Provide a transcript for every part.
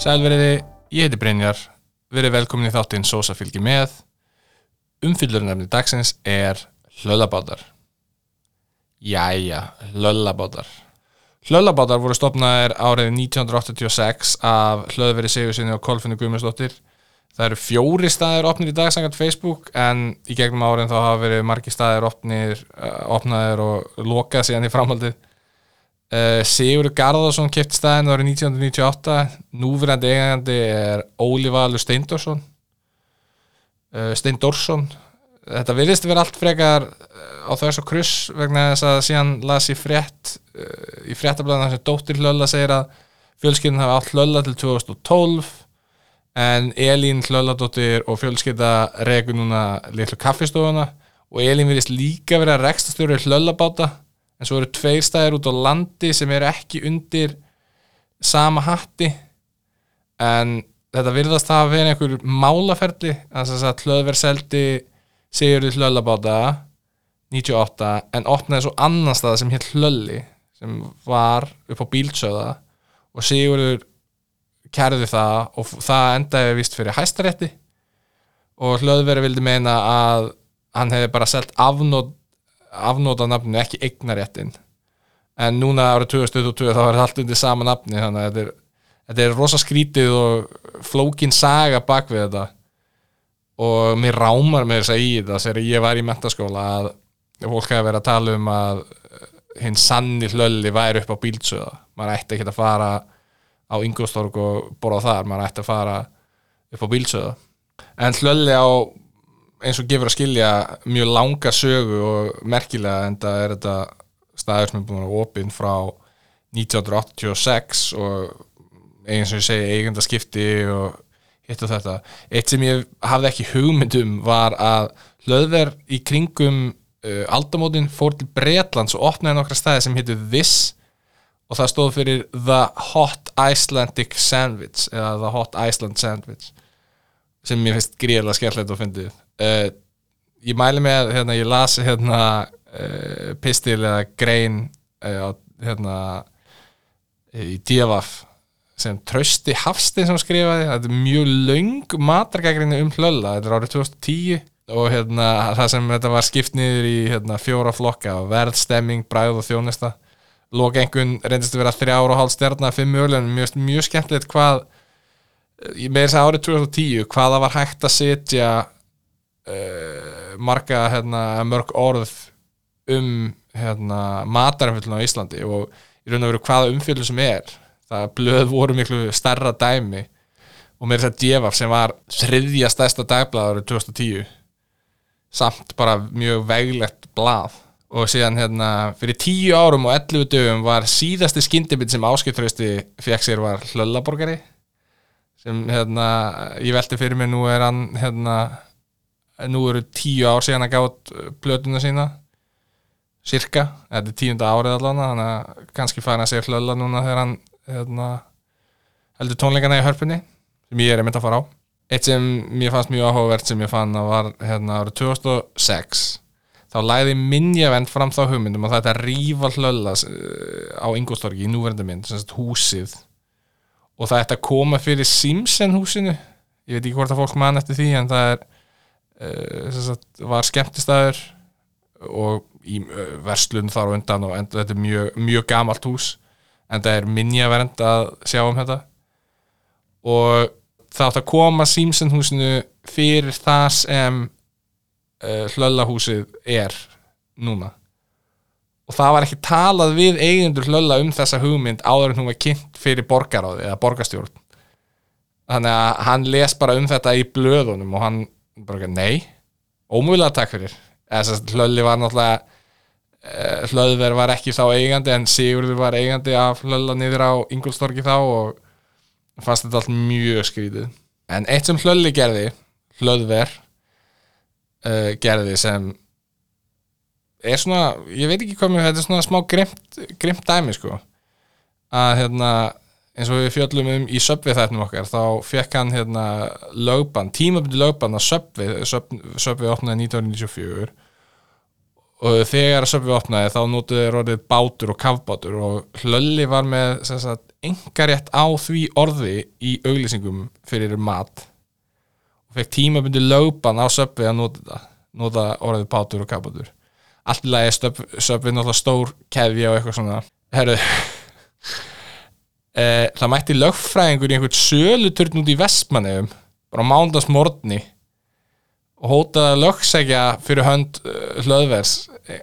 Sælveriði, ég heiti Brynjar, verið velkomin í þáttinn Sósa fylgir með. Umfyllurnefni dagsins er hlöllabátar. Jæja, hlöllabátar. Hlöllabátar voru stopnaðir árið 1986 af hlöðveri Sigursinni og Kolfinni Guðmundsdóttir. Það eru fjóri staðir opnir í dag sangat Facebook en í gegnum árin þá hafa verið margi staðir opnir, uh, opnaðir og lokað síðan í framhaldið. Uh, Sigurður Garðarsson kæfti staðin árið 1998 núverandi eigandi er Óli Valur Steindorsson uh, Steindorsson þetta virðist vera allt frekar uh, á þess og kruss vegna þess að síðan las ég frétt uh, í fréttablaðan sem Dóttir Hlölla segir að fjölskyldin hafa allt Hlölla til 2012 en Elín Hlölladóttir og fjölskylda regu núna litlu kaffistofuna og Elín virðist líka vera rekstastjóri Hlöllabáta en svo eru tveir stæðir út á landi sem eru ekki undir sama hatti. En þetta virðast að vera einhver málaferli. Þannig að hlöðverð seldi Sigurður hlöllabáta 98 en opnaði svo annan stað sem hér hlölli sem var upp á bílsöða og Sigurður kærði það og það endaði vist fyrir hæstarétti. Og hlöðverði vildi meina að hann hefði bara selt afnót afnóta nafninu, ekki eignaréttin en núna árið 2022 þá er þetta allt undir sama nafni þannig að þetta er, þetta er rosa skrítið og flókin saga bak við þetta. Og mér rámar með þess að í þetta þegar ég var í mentaskóla að fólk hefur verið að tala um að hinn sanni hlölli væri upp á bílsöða maður ætti ekki að fara á Ingolstorg og borða þar, maður ætti að fara upp á bílsöða en hlölli á eins og gefur að skilja mjög langa sögu og merkilega en það er þetta staður sem er búin að opinn frá 1986 og eins og ég segi eigandaskipti og hitt og þetta. Eitt sem ég hafði ekki hugmyndum var að hlöðver í kringum uh, aldamótin fór til Bretlands og opnaði nokkra staði sem hittu This og það stóð fyrir The Hot Icelandic Sandwich eða The Hot Iceland Sandwich sem ég finnst gríðilega skemmtilegt að fyndið uh, ég mæli með hérna, ég las hérna uh, pistil eða grein uh, hérna í Díavaf sem Trösti Hafstein sem skrifaði. Þetta er mjög laung matargægrinni um hlölla, þetta er árið 2010 og hérna það sem þetta var skipt niður í hérna, fjóra flokka. Verð, stemming, bræð og þjónista. Lokengun reyndist að vera þrjára og hálf stjarnar, fimm mjög, mjög, mjög skemmtilegt hvað með þess að árið 2010 hvaða var hægt að setja uh, marga hérna, mörg orð um hérna, matarumfjöldun á Íslandi og í raun og veru hvaða umfjöldun sem er það blöð voru miklu starra dæmi og með þess að Djefaf sem var þriðja stærsta dagblæð árið 2010 samt bara mjög veglegt blað. Og síðan hérna fyrir tíu árum og 11 dögum var síðasti skyndibit sem áskiptrösti fekk sér var hlöllaborgari sem hérna ég velti fyrir mig nú er hann hérna nú eru tíu ár síðan að gátt blötuna sína cirka, þetta er tíunda árið allan þannig að kannski að segja hlölla núna þegar hann hérna, heldur tónleikana í hörpunni sem ég er mynd að fara á. Eitt sem mér fannst mjög áhugavert sem ég fann að var hérna árið 2006 þá læði minnjavend fram þá hugmyndum að þetta rífa hlölla á Ingolstorgi í núverndamind, húsið. Og það ætti að koma fyrir Simpson húsinu. Ég veit ekki hvort að fólk mann eftir því en það er uh, sagt, var skemmtistæður og í uh, verslun þar og undan og enda, þetta er mjög, mjög gamalt hús en það er minjavernd að sjá um þetta. Og það átti að koma Simpson húsinu fyrir það sem uh, hlöllahúsið er núna. Og það var ekki talað við eigendur hlölla um þessa hugmynd áður en hún var kynnt fyrir borgaráði eða borgarstjórn. Þannig að hann les bara um þetta í blöðunum og hann bara, nei, ómúlega takk fyrir. Að hlölli var náttúrulega uh, hlöðver var ekki þá eigandi en Sigurður var eigandi af hlölla niður á Ingolstorgi þá og fannst þetta allt mjög skrítið. En eitt sem hlölli gerði hlöðver uh, gerði sem er svona, ég veit ekki hvað mjög þetta er svona smá grimt, grimt dæmi sko. Að hérna eins og við fjöllum um í söpvið þættum okkar þá fekk hann hérna lögban, tímabundu lögban að söpvið söpvið opnaði 1994 og þegar Söpvi opnaði þá notuðu þeir orðið bátur og kafbátur og Hlölli var með engarétt á því orði í auglýsingum fyrir mat og fekk tímabundi lögban á Söpvi að nota þetta nota orðið bátur og kafbátur. Allt í lagi Söpvi náttúrulega stór keðja og eitthvað svona. Herru e, það mætti lögfræðingur í einhvern söluturn út í Vestmanneum bara á mándagsmorni og hótaði að lögsækja fyrir hönd uh, hlöðvers eh,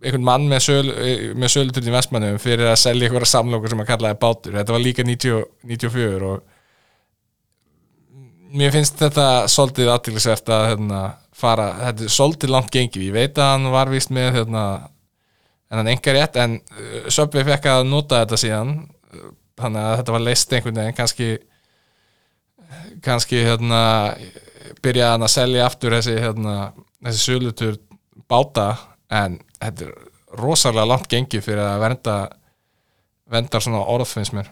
einhvern mann með, söl, eh, með söluturn í Vestmanneum fyrir að selja einhverja samlokur sem að kallaði bátur. Þetta var líka 90, 94 og mér finnst þetta svolítið aðtilsvært að hérna, fara, þetta er svolítið langt gengið, ég veit að hann var vist með hérna, en hann engar rétt en Söpvi fekk að nota þetta síðan þannig að þetta var leist einhvern veginn kannski kannski hérna byrjaði hann að selja aftur þessi, hérna, þessi sölutur báta en þetta er rosalega langt gengið fyrir að vernda vendar svona orð finnst mér.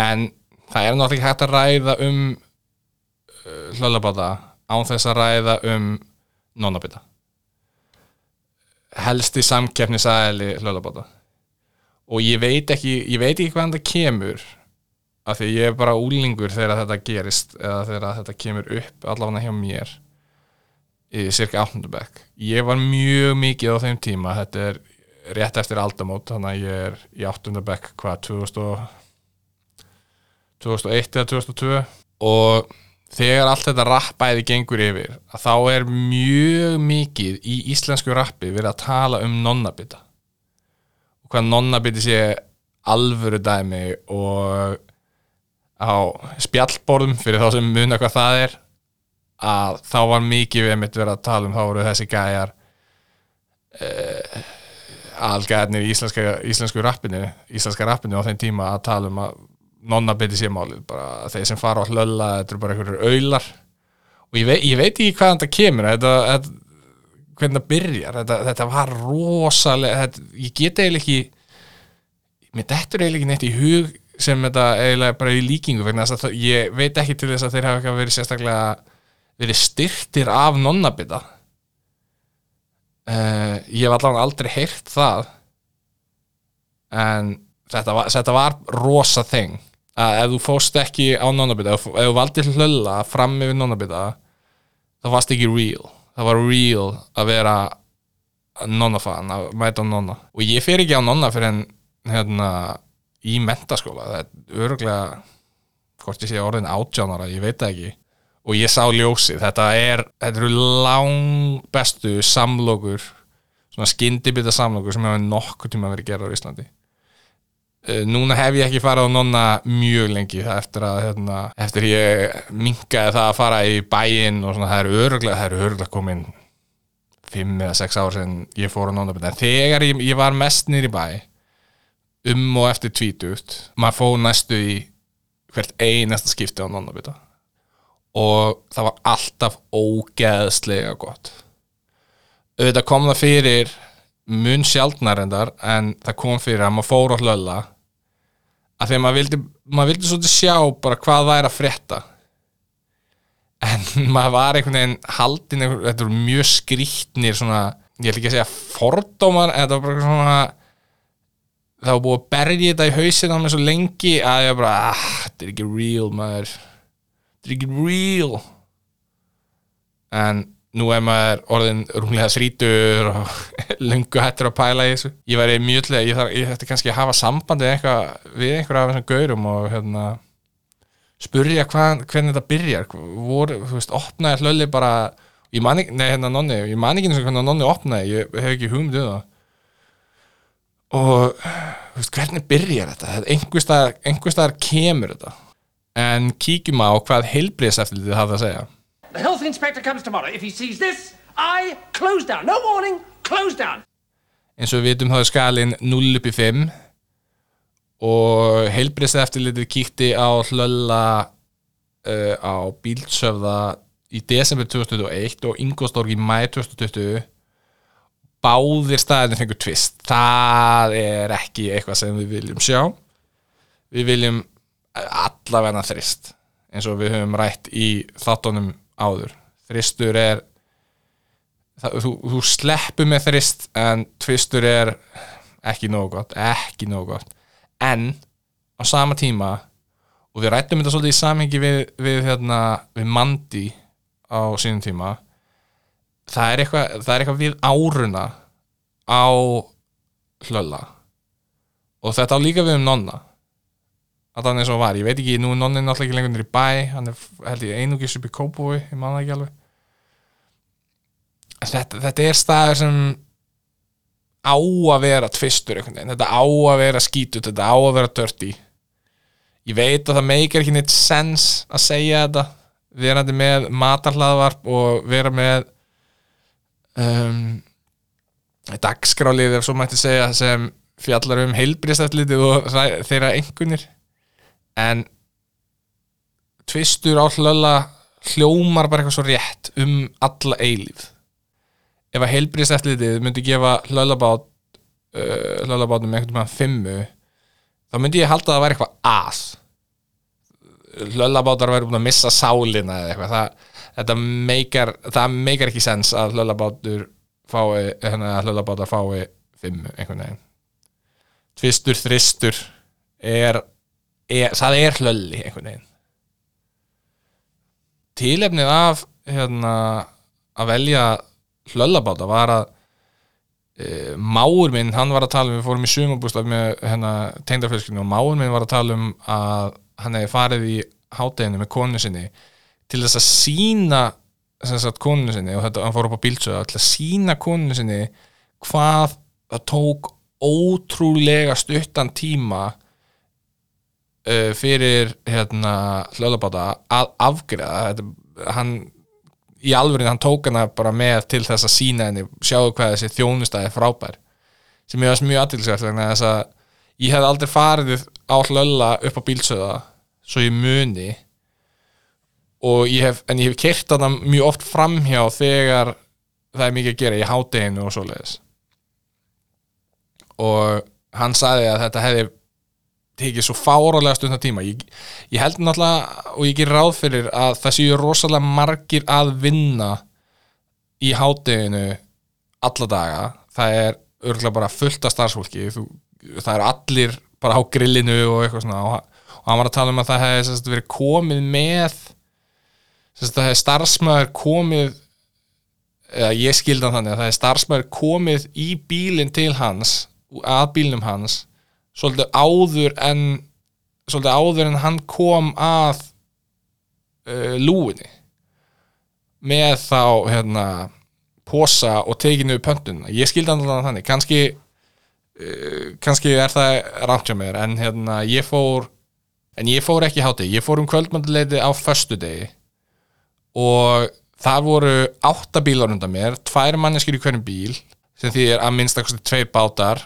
En það er náttúrulega hægt að ræða um uh, hlöllabáta án þess að ræða um nonabita helst í samkeppnisæli hlöllabáta og ég veit ekki ég veit ekki hvaðan það kemur af því ég er bara úlingur þegar þetta gerist eða þegar þetta kemur upp allavega hjá mér í cirka 8. bekk ég var mjög mikið á þeim tíma þetta er rétt eftir aldamót þannig að ég er í 8. bekk hvað 2000, 2001 eða 2002 og þegar allt þetta rappæði gengur yfir þá er mjög mikið í íslensku rappi verið að tala um nonnabita hvað nonnabiti sé alvöru dæmi og á spjallborðum fyrir þá sem muna hvað það er að þá var mikið við mitt verið að tala um þá voru þessi gæjar uh, algæðnir í íslenska, íslensku rappinu íslenska rappinu á þeim tíma að tala um að nonna byrði sér málið bara þeir sem fara á hlölla, þetta eru bara einhverjur auðlar og ég, vei, ég veit ekki hvaðan það kemur þetta, þetta, hvernig það byrjar. Þetta, þetta var rosalega þetta, ég get eiginlega ekki mér dettur eiginlega ekki neitt í hug sem þetta eiginlega bara í líkingu vegna þess að ég veit ekki til þess að þeir hafa ekki verið sérstaklega verið styrtir af nonnabita. Uh, ég hef allavega aldrei heyrt það. En þetta var, þetta var rosa þeng. Að ef þú fóst ekki á nonnabita ef, ef þú valdi hlölla fram yfir nonnabita þá varst ekki real það var real að vera nonnafan, að mæta nonna. Og ég fer ekki á nonna fyrir en hérna í mentaskóla. Það er öruglega hvort ég sé orðin átjánara, ég veit það ekki. Og ég sá ljósið, þetta er þetta eru lang bestu samlokur svona skyndibita samlokur sem hefur nokkur tíma verið gerað á Íslandi núna hef ég ekki farað á nonna mjög lengi eftir að hérna, eftir ég mingaði það að fara í bæinn og svona það eru öruglega, það eru öruglega komin fimm eða sex ár sem ég fór á nonna en þegar ég, ég var mest nýri bæ um og eftir tvítut maður fóð næstu í hvert einasta skipti á nonnabita og það var alltaf ógeðslega gott. Auðvitað kom það fyrir mun sjálfnarendar en það kom fyrir að maður fór á hlölla að því að maður vildi maður vildi svolítið sjá bara hvað það er að frétta. En maður var einhvern veginn haldin, þetta voru mjög skrítnir svona, ég ætla ekki að segja fordómar en þetta var bara svona það var búið að berja þetta í hausin á mig svo lengi að ég bara, ah, þetta er ekki real maður. Þetta er ekki real. En nú er maður orðin rúmlega þrítur og lungu hættur að pæla í þessu. Ég væri mjög til að ég, ég ætti kannski að hafa sambandi eitthvað, við einhverja af þessum gaurum og hérna spurja hvað, hvernig þetta byrjar. Voru, þú veist, opnaði hlöli bara ég man ekki, nei hérna nonni ég man ekki eins og hvernig nonni opnaði, ég hef ekki hugmyndið um það. Og veist, hvernig byrjar þetta? Einhverstaðar, einhverstaðar kemur þetta. En kíkjum á hvað heilbriðseftilitið hafa að segja The health inspector comes tomorrow. If he sees this I close down, no warning, close down. Eins og við vitum þá er skalin 0 upp í 5 og heilbriðseftilitið kíkti á hlölla uh, á bílsöfða í desember 2001 og Ingolstorg í mæ 2020 báðir staðinir fengur tvist. Það er ekki eitthvað sem við viljum sjá. Við viljum allavegna þrist eins og við höfum rætt í þáttunum áður. Þristur er það, þú, þú sleppur með þrist en tvistur er ekki nógu gott, ekki nógu gott. En á sama tíma og við rættum þetta svolítið í samhengi við, við, hérna, við Mandi á sínum tíma það er eitthvað, það eitthvað við áruna á hlölla. Og þetta á líka við um nonna að hann eins og var, ég veit ekki, nú er nonnin náttúrulega ekki lengur í bæ, hann er held ég einugis upp í Kópói, ég man það ekki alveg. Þetta, þetta er staður sem á að vera tvistur einhvern veginn, þetta á að vera skítut þetta á að vera dirty. Ég veit að það meikar ekki neitt sens að segja þetta. Verandi með matarhlaðvarp og vera með um, dagskráliðir svo mætti segja sem fjallar um heilbristættlitið og þeirra engunir en tvistur á hlölla hljómar bara eitthvað svo rétt um alla eilíf ef að heilbristættlitið myndi gefa hlöllabát uh, hlöllabátum einhvern veginn fimmu þá myndi ég halda að það væri eitthvað að. Hlöllabátar væri búin að missa sálina eða eitthvað. Það, þetta meikar, það meikar ekki sens að hlöllabátur fái, hérna, að hlöllabátar fái fimmu einhvern veginn. Tvistur, þristur er, er það er hlölli einhvern veginn. Tilefnið af hérna, að velja hlöllabáta var að e, máur minn, hann var að tala um við fórum í sumabústaf með hérna, tengdafélskinu og máur minn var að tala um að hann hefði farið í hátteginu með konu sinni til þess að sína sagt konu sinni og þetta, hann fór upp á bílsöða til að sína konu sinni hvað það tók ótrúlega stuttan tíma uh, fyrir hérna hlöðlabáta að afgreða þetta, hann í alvörinu hann tók hana bara með til þess að sína henni, sjáu hvað þessi þjónustæði frábær. Sem ég varst mjög aðtilsvært vegna þess að ég hef aldrei farið á hlölla upp á bílsöða svo ég muni. Og ég hef, en ég hef kert hana mjög oft framhjá þegar það er mikið að gera í hádeginu og svoleiðis. Og hann sagði að þetta hefði tekið svo fárálega stundar tíma. Ég, ég held náttúrulega og ég ger ráð fyrir að það séu rosalega margir að vinna í hádeginu alla daga. Það er örgulega bara fullt af starfsfólki. Þú, það er allir bara á grillinu og eitthvað svona. Og, og hann var að tala um að það hefði sagt, verið komið með sagt, það hefði starfsmæður komið eða ég skildi hann þannig að það hefði starfsmæður komið í bílinn til hans að bílnum hans svolítið áður en svolítið áður en hann kom að uh, lúinni með þá hérna posa og tekinu upp pöntuna. Ég skildi alveg þannig. Kannski, uh, kannski er það rámt hjá mér en hérna ég fór en ég fór ekki hátti, ég fór um kvöldmönduleiti á föstudegi og það voru átta bílar undan mér, tvær manneskir í hverjum bíl sem því er að minnst að tveir bátar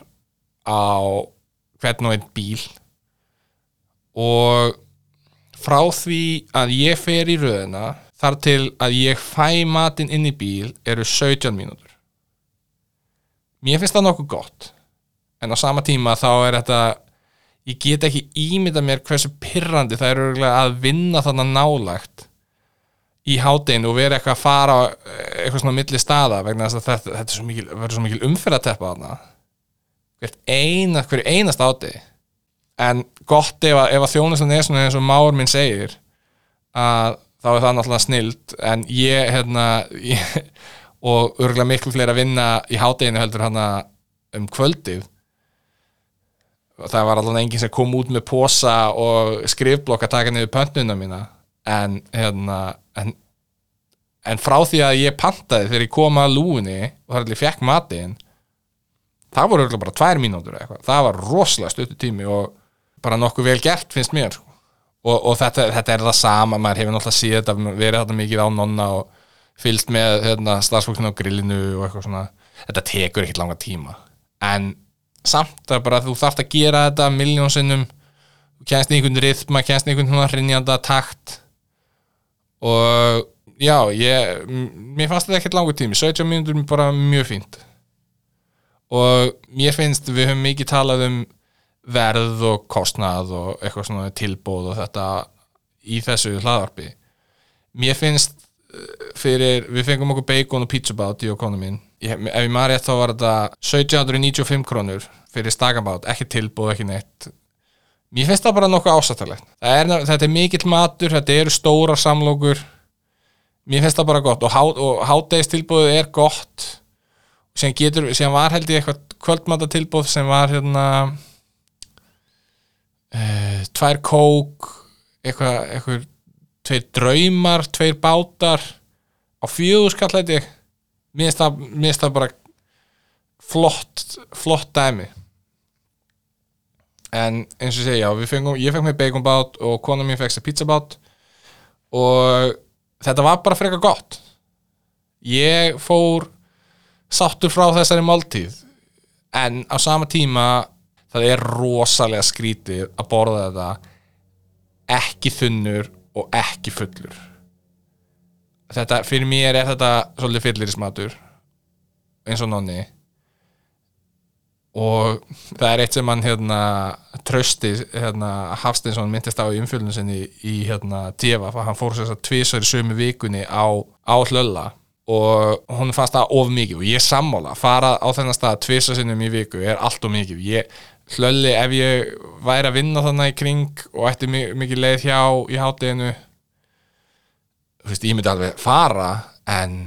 á hvern og einn bíl. Og frá því að ég fer í röðina þar til að ég fæ matinn inn í bíl eru 17 mínútur. Mér finnst það nokkuð gott en á sama tíma þá er þetta ég get ekki ímynda mér hversu pirrandi það er örgulega að vinna þannig nálægt í hátteginu og vera eitthvað að fara á eitthvað svona milli staða vegna þess að þetta, þetta mikil, verður svo mikil umferðateppa þarna hvert eina, einast áti. En gott ef að, að þjónustan er svona eins og máur minn segir að þá er það náttúrulega snild en ég, hérna ég, og örgulega miklu fleiri að vinna í hátteginu heldur hann um kvöldið. Það var allavega enginn sem kom út með posa og skrifblokk að taka niður pöntuna mína. En hérna en, en frá því að ég pantaði þegar ég kom að lúinni og það er allir fekk matinn það voru bara tvær mínútur eða eitthvað. Það var rosalega stuttu tími og bara nokkuð vel gert finnst mér sko. og, og þetta, þetta er það sama maður hefur náttúrulega séð þetta verið þetta mikið á nonna og fylgst með hérna, starfsfólkinu á grillinu og eitthvað svona. Þetta tekur ekkert langa tíma. En samt að bara þú þarft að gera þetta miljónsinnum kennst einhvern rithma, kennst einhvern svona hrinjanda takt. Og já, ég mér fannst þetta ekkert langur tími. 17 mínútur er bara mjög fínt og mér finnst við höfum mikið talað um verð og kostnað og eitthvað svona tilbóð og þetta í þessu hlaðarpi mér finnst uh, fyrir, við fengum okkur bacon og pizza bát í okonu mín. Ég, ef ég maður rétt þá var þetta 1795 krónur fyrir stakabát, ekki tilbúð, ekki neitt. Mér finnst það bara nokkuð ásættalegt er, þetta er mikill matur, þetta eru stóra samlokur. Mér finnst það bara gott og, há, og hádegis er gott sem getur, sem var held ég eitthvað kvöldmatatilbúð sem var hérna uh, tvær kók eitthvað, eitthvað tveir draumar, tveir bátar á fjögur skallæti mér finnst það bara flott flott dæmi. En eins og segja, fengum, ég fekk mér baconbát og kona mín fekk sér pizzabát og þetta var bara frekar gott. Ég fór sáttur frá þessari máltíð. En á sama tíma það er rosalega skrítið að borða þetta ekki þunnur og ekki fullur. Þetta, fyrir mér er þetta svolítið fyllirismatur eins og nonni. Og það er eitt sem hann hérna trösti hérna, Hafstinsson myndist á í umfjöldun sinni í hérna Djeva, hann fór þess að tvísar í sömu vikunni á, á hlölla og hún fannst það of mikið og ég sammála, fara á þennan stað tvisa sinnum í viku er allt of mikið. Ég hlölli ef ég væri að vinna þannig í kring og ætti mikið leið hjá í hátteginu þú veist, ég myndi alveg fara en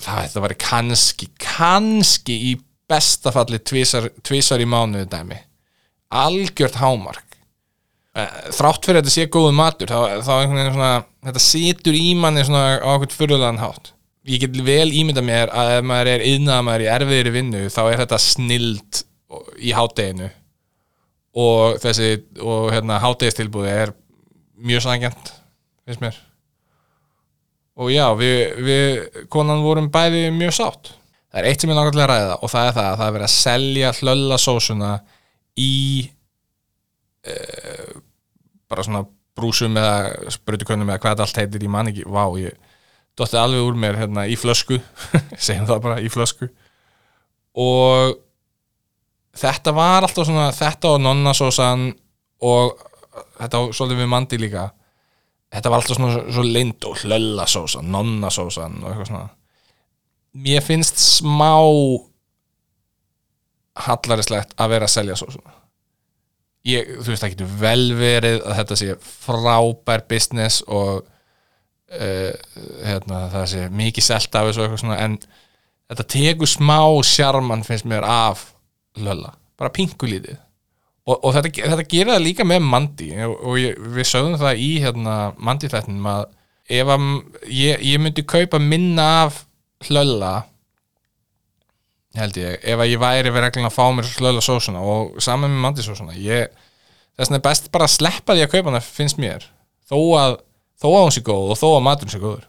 það, það var kannski kannski í bestafalli tvísar, tvísar í mánuðu dæmi. Algjört hámark. Eh, þrátt fyrir að þetta sé góðu matur þá, þá einhvern veginn svona þetta situr í manni svona á okkur fyrirlegan hátt ég get vel ímynda mér að ef maður er yðnaðamæður í erfiðri vinnu þá er þetta snild í hátteginu og þessi og hérna háttegistilbúði er mjög sangjant finnst mér. Og já, við, við konan vorum bæði mjög sátt. Það er eitt sem ég náttúrulega ræða og það er það að það er verið að selja hlöllasósuna í e, bara svona brúsum eða sprutukönum eða hvað allt heitir, ég man ekki, vá, ég dotti alveg úr mér hérna í flösku segjum það bara, í flösku. Og þetta var alltaf svona þetta og nonnasósan og þetta og svolítið við mandi líka. Þetta var alltaf svona svo lind og hlöllasósan, nonnasósan og eitthvað svona. Mér finnst smá hallarislegt að vera að selja sósuna. Ég, þú veist það getur vel verið að þetta sé frábær business og uh, hérna, það sé mikið selt af þessu svona, en þetta tekur smá sjarman finnst mér af lölla, bara pingulítið og, og þetta, þetta gerir það líka með mandi og, og ég, við sögum það í hérna, manditættinum að ef að ég, ég myndi kaupa minna af hlölla held ég, ef að ég væri verið reglulega að fá mér hlölla sósuna og saman með mandisósuna þess vegna er best bara að sleppa því að kaupa hana finnst mér. Þó að þó að hún sé góð og þó að maturinn sé góður